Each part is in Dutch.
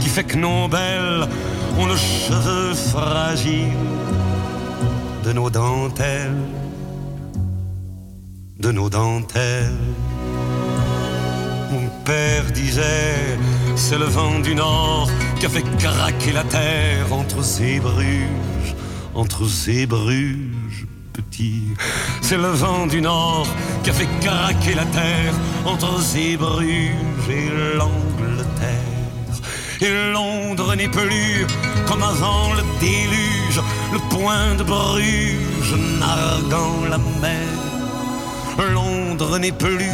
qui fait que nos belles ont le cheveu fragile de nos dentelles, de nos dentelles. Mon père disait, c'est le vent du nord qui a fait craquer la terre entre Zébruges, entre Zébruges, petit. C'est le vent du nord qui a fait craquer la terre entre Zébruges et l'Angleterre. Et Londres n'est plus comme avant le déluge, le point de Bruges narguant la mer. Londres n'est plus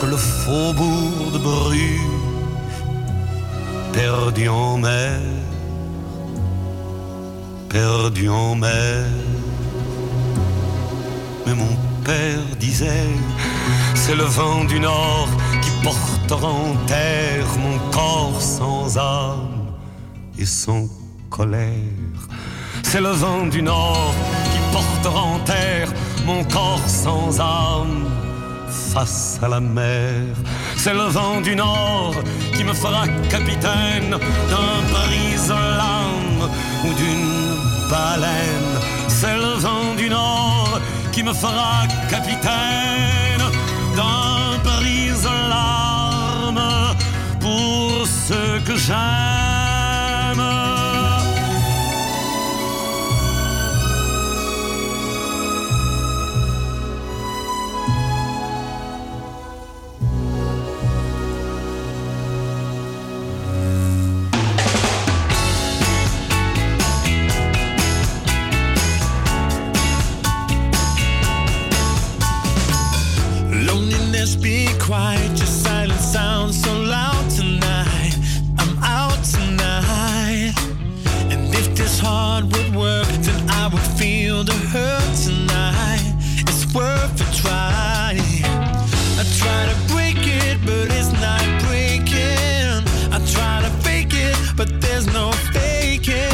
que le faubourg de Bruges, perdu en mer, perdu en mer. Mais mon père disait, c'est le vent du nord portera en terre mon corps sans âme et sans colère. C'est le vent du nord qui portera en terre mon corps sans âme face à la mer. C'est le vent du nord qui me fera capitaine d'un brise-lame ou d'une baleine. C'est le vent du nord qui me fera capitaine d'un ceux que j'aime. Loneliness, be quiet. Your silence sounds so heart would work, then I would feel the hurt tonight. It's worth a try. I try to break it, but it's not breaking. I try to fake it, but there's no faking.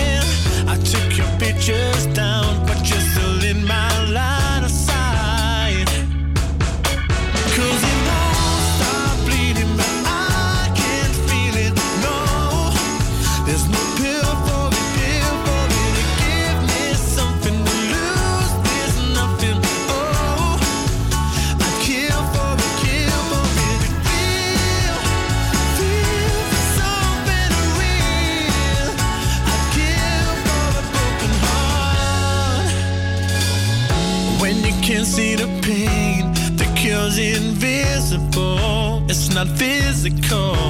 it comes.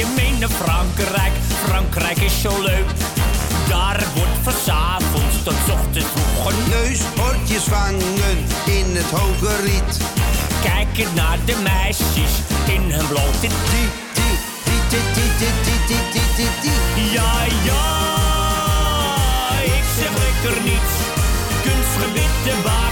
Je mee naar Frankrijk, Frankrijk is zo leuk. Daar wordt van 's avonds tot ochtends vroeg Neushoortjes vangen in het hoge riet. Kijken naar de meisjes in hun blote Die, die, die, die, die, die, die, die, die, die. Ja, ja, ik zeg lekker niets. Kunstgebied de bakkie,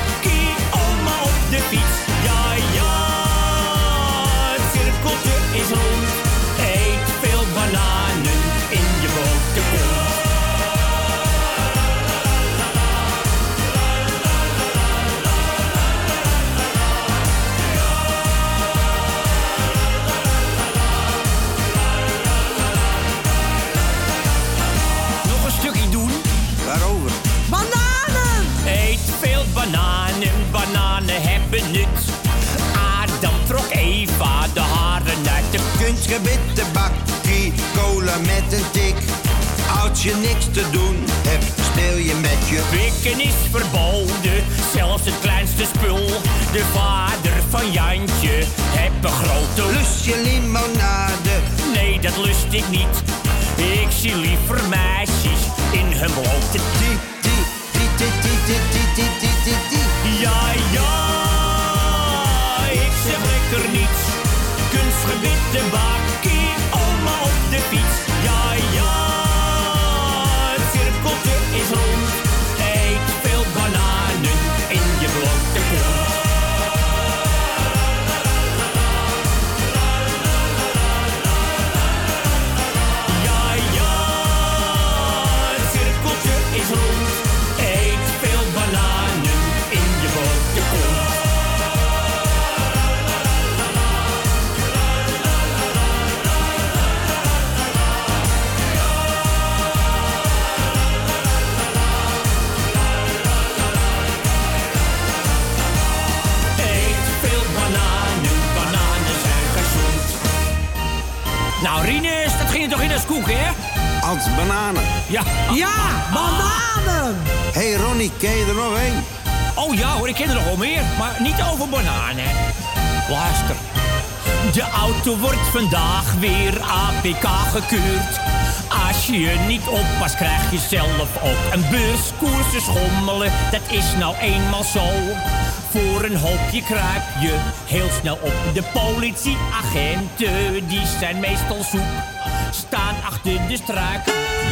Kunstgebied de bakkie, cola met een tik. Als je niks te doen hebt, speel je met je... Pikken is verboden, zelfs het kleinste spul. De vader van Jantje heb een grote lust. Lusje limonade, Nee, dat lust ik niet. Ik zie liever meisjes in hun blote die, die, die, die, die, die, die, die, die, die, die. Ja, witte baak. Toch in als koek, hè? Als bananen. Ja. Ja, bananen! Hé hey Ronnie, ken je er nog één? Oh ja hoor, ik ken er nog wel meer, maar niet over bananen. Luister. De auto wordt vandaag weer APK gekeurd. Als je je niet oppast, krijg je zelf ook een beurs. Koersen schommelen, dat is nou eenmaal zo. Voor een hoopje kruip je heel snel op. De politieagenten, die zijn meestal zoek. Staan achter de struiken.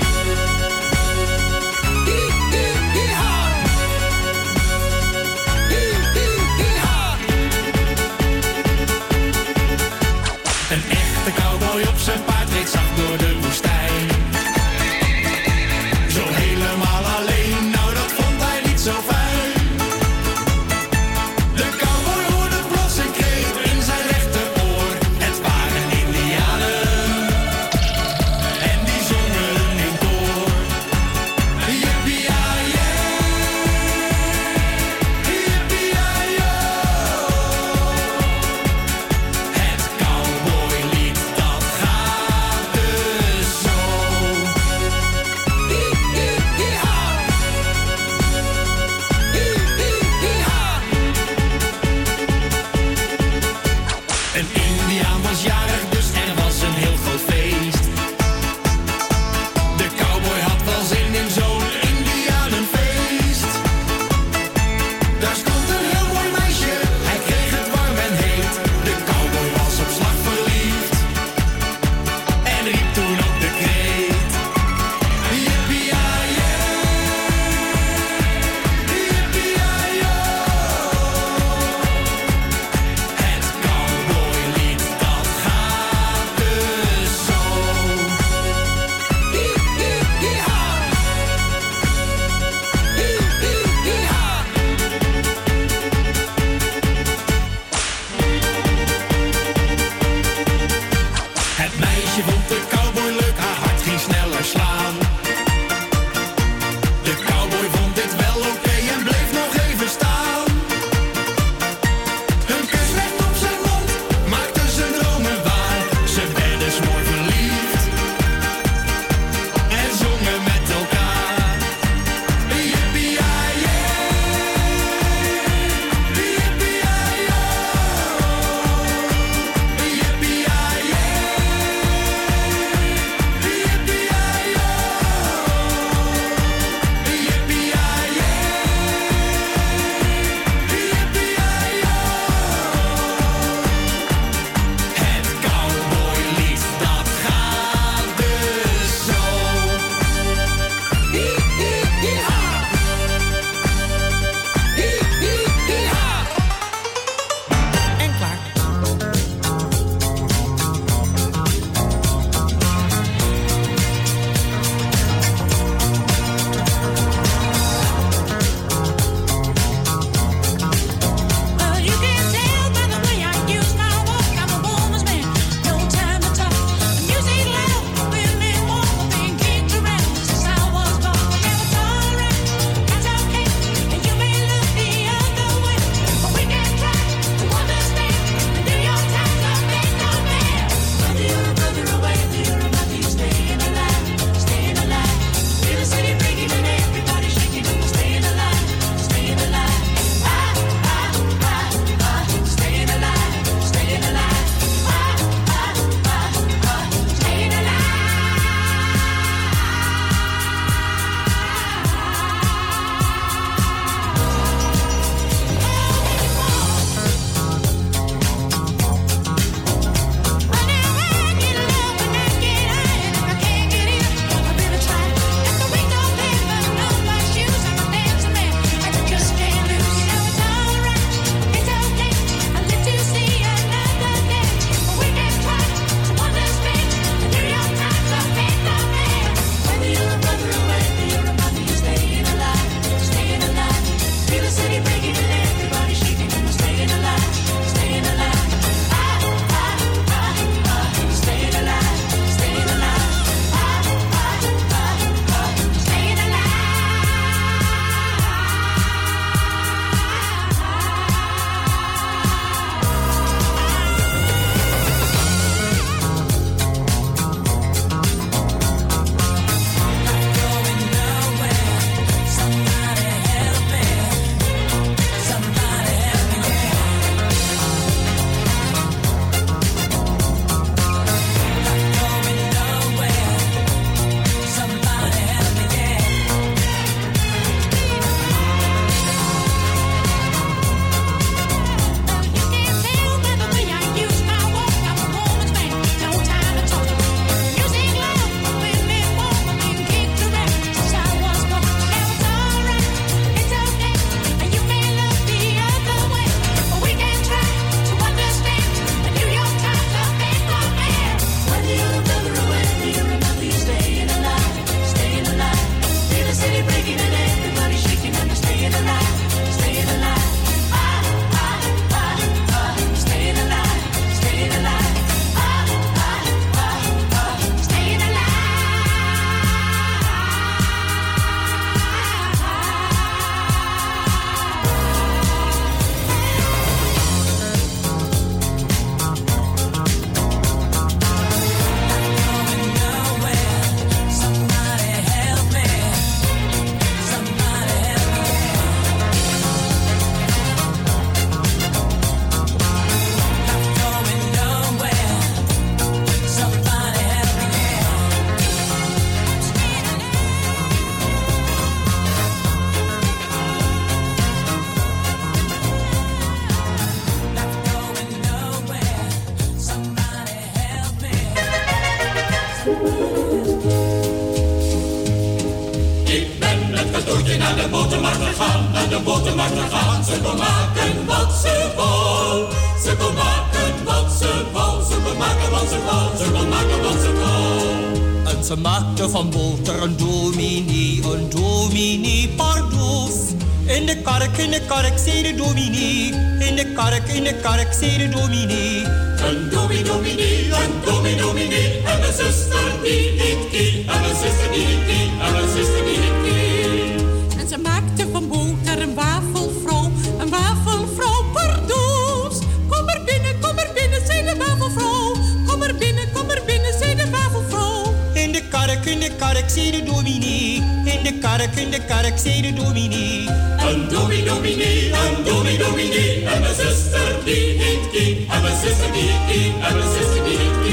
Kark, in de kark, zei de dominee. In de kark, in de kark, zei de dominee. Een dominee, dominee, een dominee, dominee. En mijn zuster die niet kie. En mijn zuster die niet kie. En mijn zuster die niet kie. En ze maakte van boter een wafelvrouw, een wafelvrouw pardoes. Kom er binnen, kom er binnen, zei de wafelvrouw. Kom er binnen, kom er binnen, zei de wafelvrouw. In de kark, in de kark, zei de dominee. In de kark, in de kark, zei de dominee. Een dominee, dominee, een dominee, dominee. En mijn zuster die niet kie. En mijn zuster die niet kie. En mijn zuster die.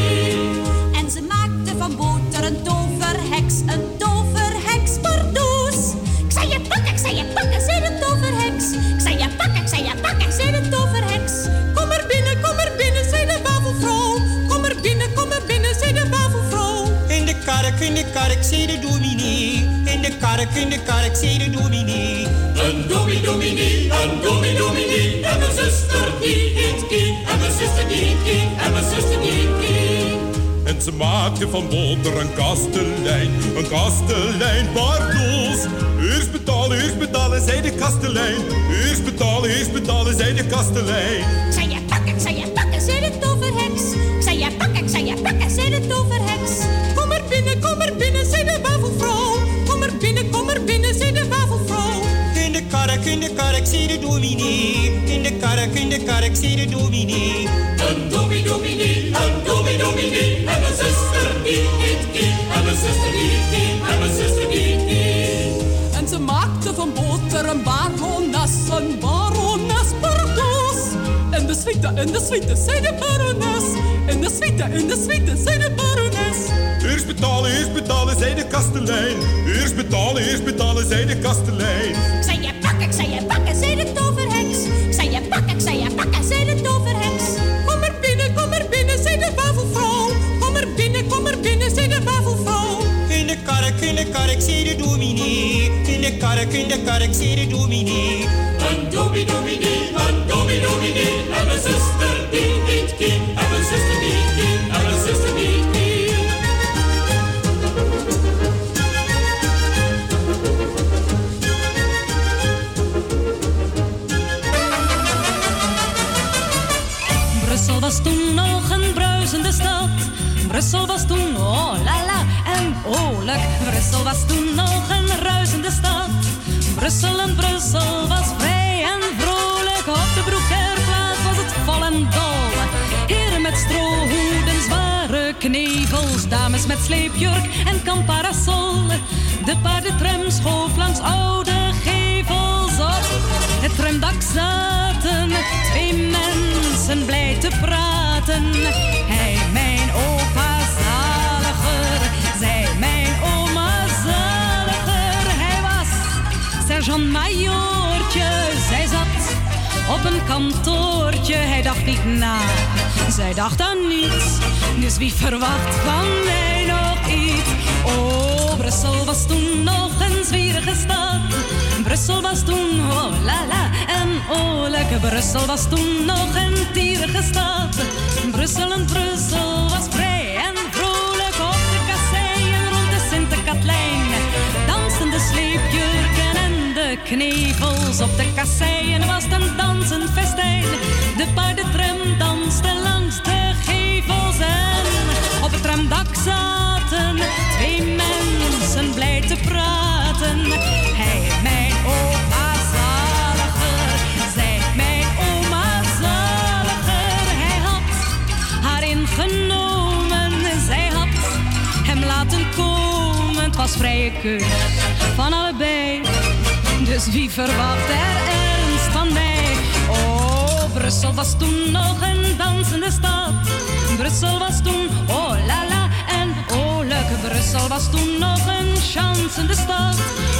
Ze maakte van boter een kastelein, een kastelein pardoes. Eerst betalen, eerst betalen, zei de kastelein. Eerst betalen, eerst betalen, zei de kastelein. Ik zei je pakken, ik zei je pakken, zei de toverheks. Ik zei je pakken, ik zei je pakken, zei de toverheks. Kom er binnen, kom er binnen, zei de wafelvrouw. Kom er binnen, kom er binnen, zei de wafelvrouw. In de kark, in de kark, zei de dominee. In de kark, in de kark, zei de dominee. Een dominee, dominee, zuster. En mijn zuster. En ze maakte van boter een barones, een barones pardoes. En de suite, en de suite, zei de barones. En de suite, en de suite, zei de barones. Eerst betalen, eerst betalen, zei de kastelein. Eerst betalen, eerst betalen, zei de kastelein. Ik zei in de kark, zei de dominee. In de kark, in de kark, zei de dominee. Een dominee, dominee, een dominee, dominee. En mijn zuster die niet kie. En mijn zuster die niet kie. En mijn zuster die niet kie. Brussel was toen nog een bruisende stad. Brussel was toen, oh la la en oorlijk. Brussel was toen nog een ruisende stad. Brussel en Brussel was vrij en vrolijk. Op de Broekerplaats was het vol en dol. Heren met strohoeden, zware knevels. Dames met sleepjurk en kamparasol. De paardentram schoof langs oude gevels op. Het tramdak zaten twee mensen blij te praten. Hij, mijn opa sergeant-majoortje, zij zat op een kantoortje. Hij dacht niet na, zij dacht aan niets. Dus wie verwacht van mij nog iets? Oh, Brussel was toen nog een zwierige stad. Brussel was toen, oh la la, en oh lekker. Brussel was toen nog een tierige stad. Brussel en Brussel was vrij knevels op de kasseien was een dansend festijn. De paardentram danste langs de gevels en op het tramdak zaten twee mensen blij te praten. Hij, mijn opa zaliger, zij, mijn oma zaliger. Hij had haar ingenomen, zij had hem laten komen. Het was vrije keus van allebei. Dus wie verwacht er ernst van mij? Oh, Brussel was toen nog een dansende stad. Brussel was toen, oh la la en oh leuk. Brussel was toen nog een chansende stad.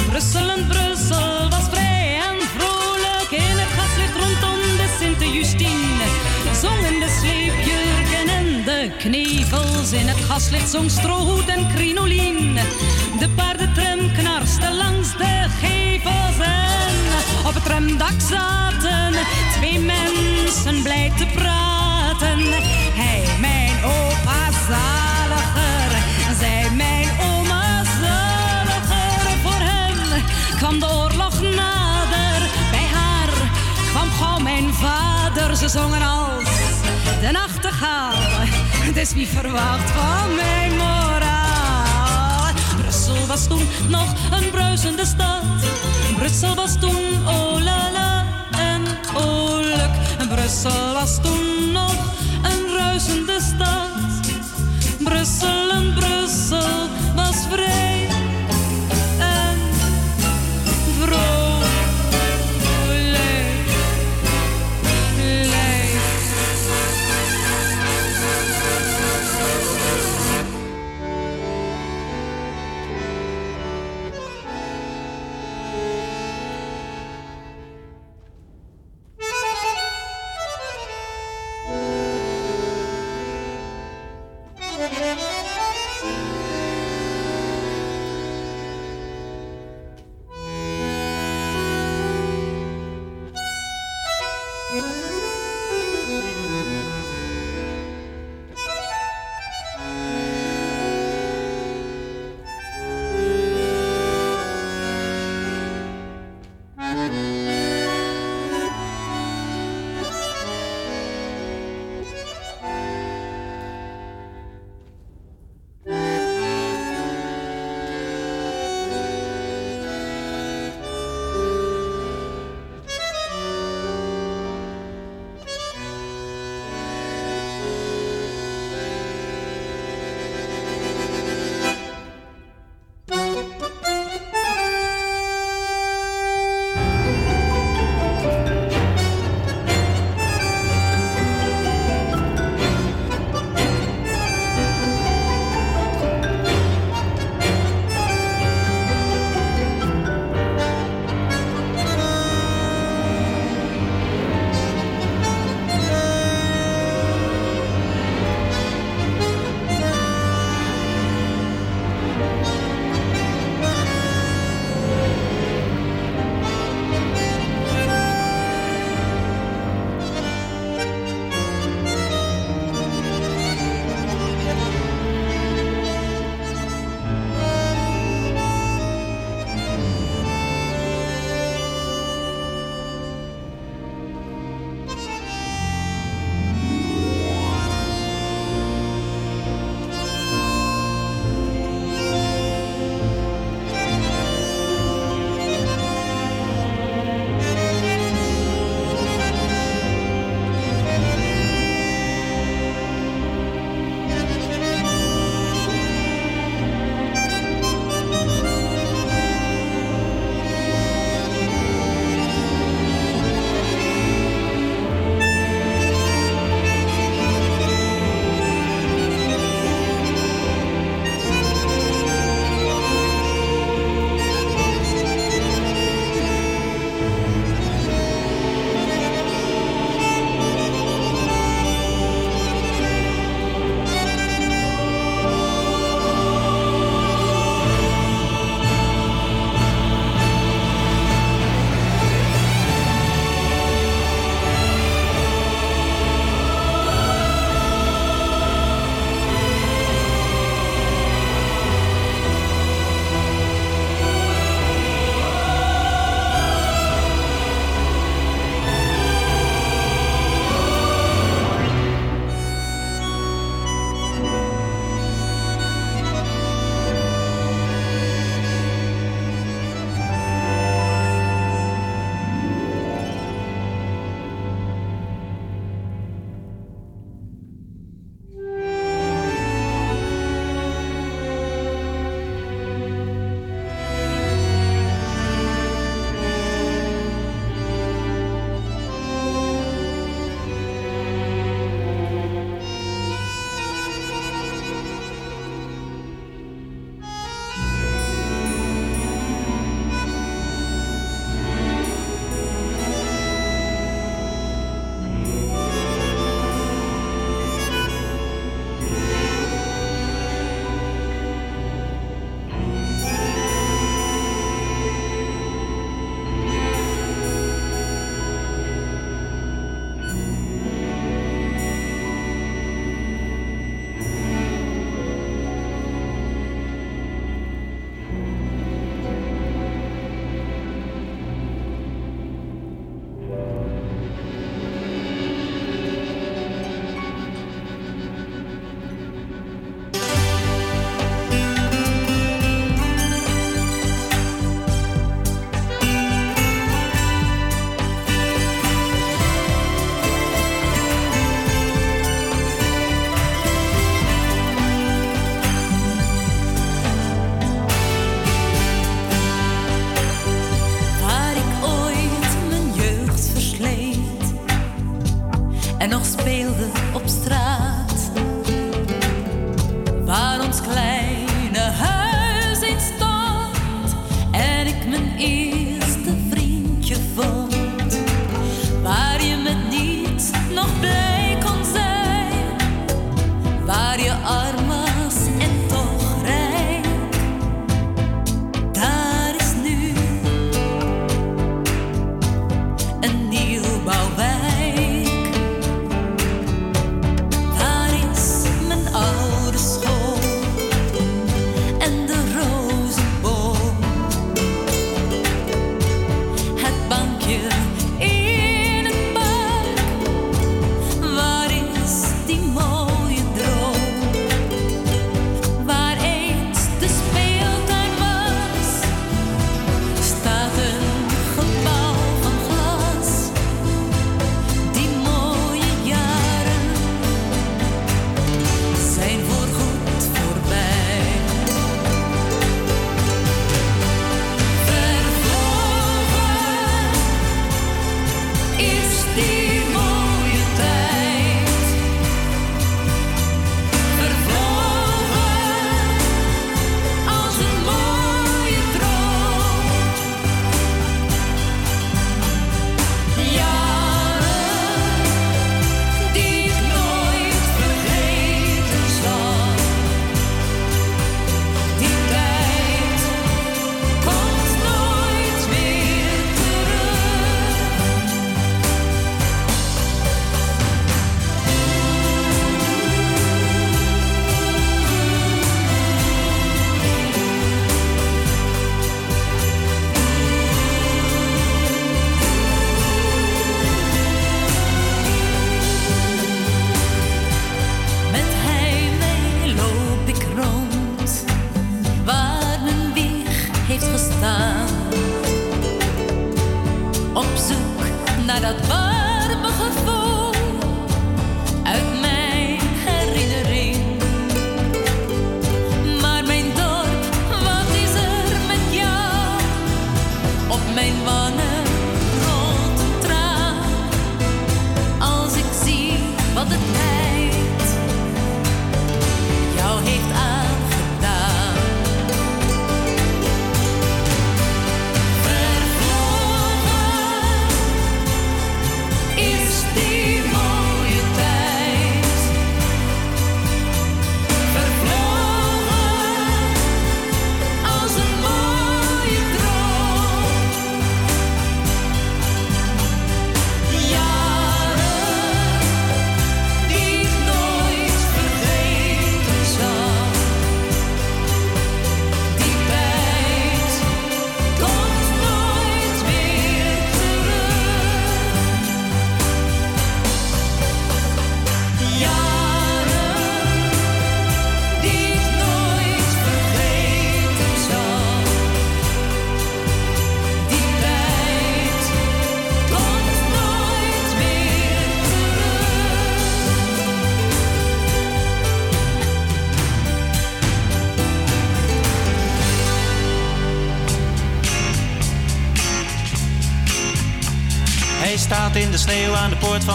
Brussel en Brussel was vrij en vrolijk in het gaslicht rondom de Sint-Justine. Zongen de sleepjurken en de knevels in het gaslicht zong strohoed en crinolien. De paardentram knarste langs de gevels en op het tramdak zaten twee mensen blij te praten. Hij, mijn opa zaliger, zij, mijn oma zaliger. Voor hem kwam de oorlog nader, bij haar kwam gauw mijn vader. Ze zongen als de nachtegaal. Dus wie verwacht van mijn moraal? Brussel was toen nog een bruisende stad. Brussel was toen oh la la en oh luk. Brussel was toen nog een ruisende stad. Brussel en Brussel was vrij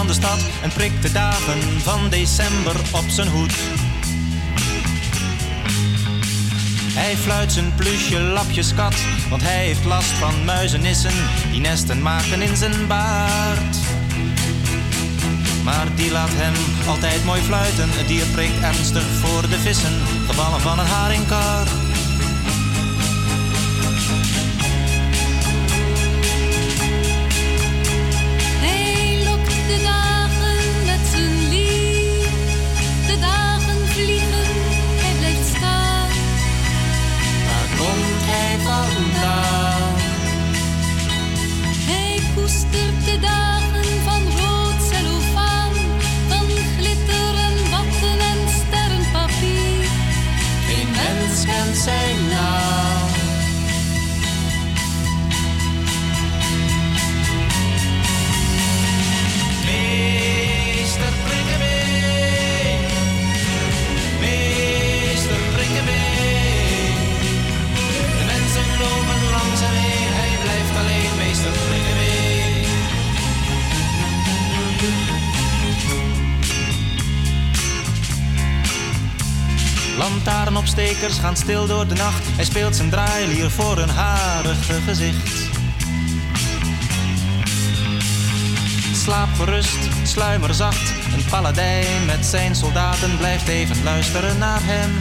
De stad en prikt de dagen van december op zijn hoed. Hij fluit zijn plusje lapjes kat, want hij heeft last van muizenissen die nesten maken in zijn baard. Maar die laat hem altijd mooi fluiten. Het dier prikt ernstig voor de vissen, gevallen van een haringkar. Lantaarnopstekers gaan stil door de nacht. Hij speelt zijn draailier voor een harige gezicht. Slaap gerust, sluimer zacht. Een paladijn met zijn soldaten blijft even luisteren naar hem.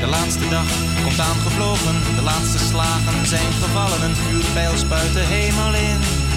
De laatste dag komt aangevlogen, de laatste slagen zijn gevallen. Een vuurpijl spuit de hemel in.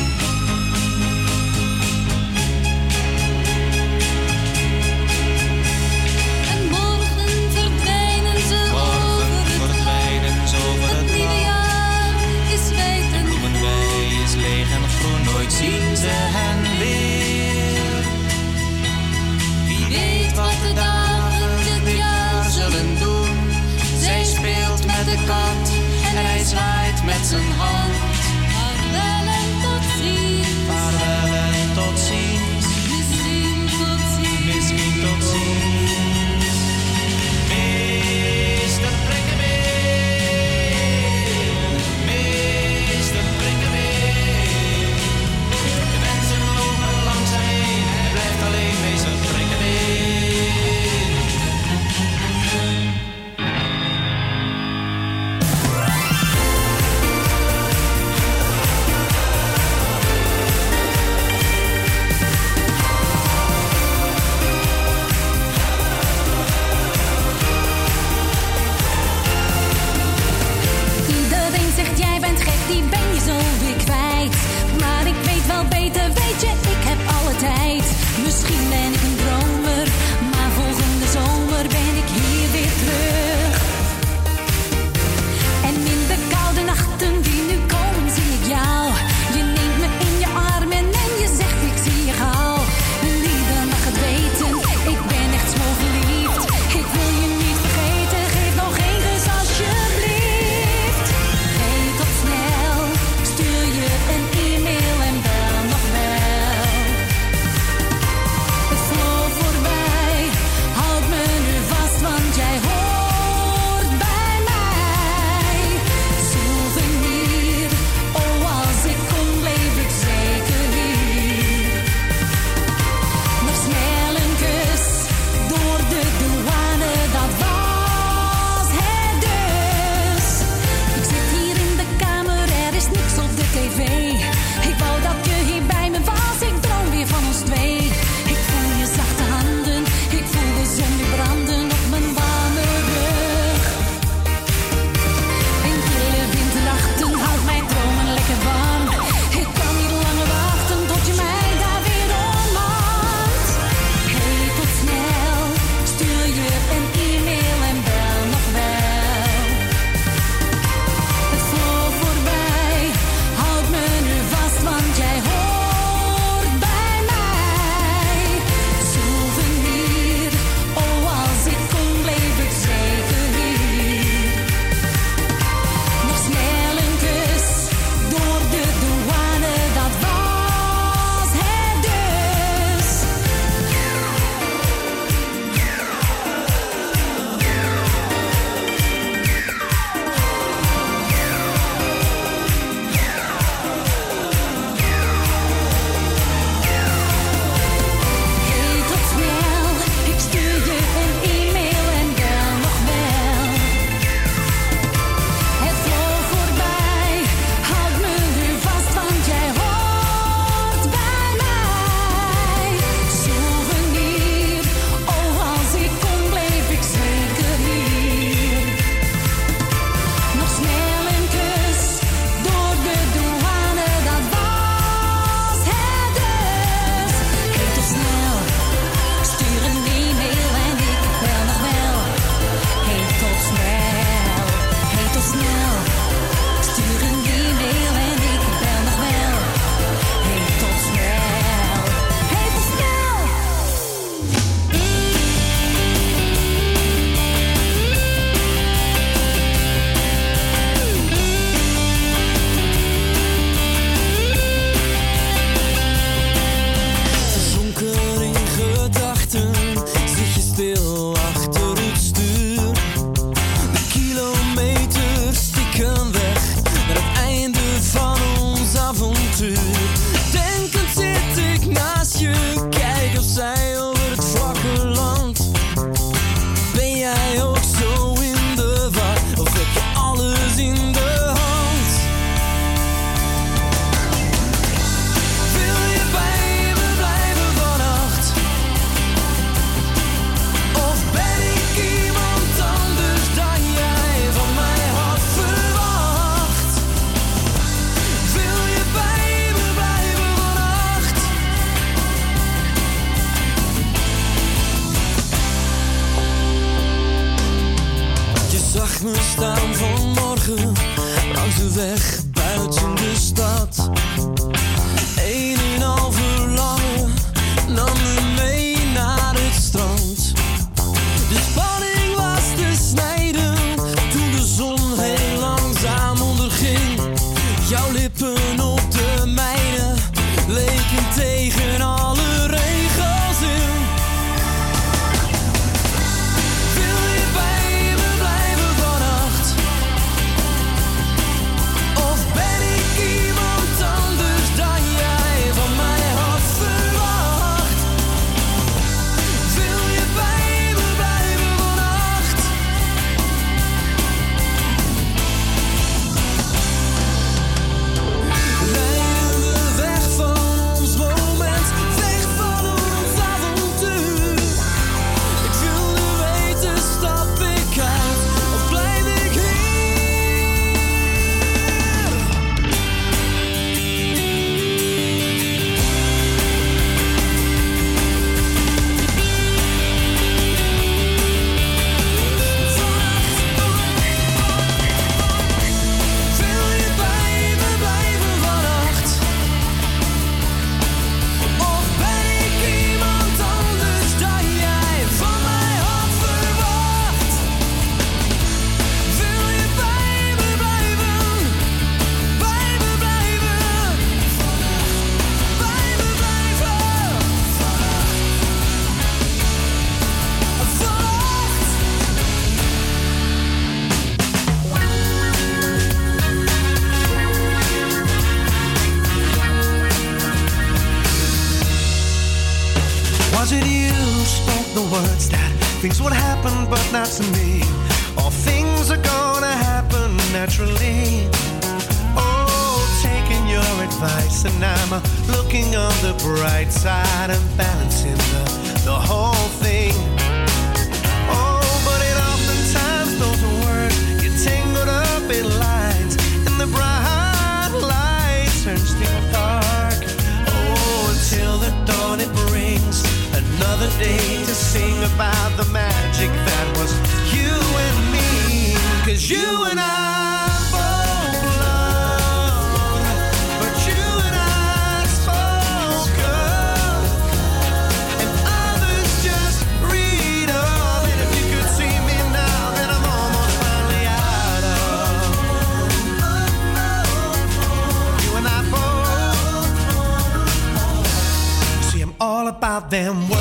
About them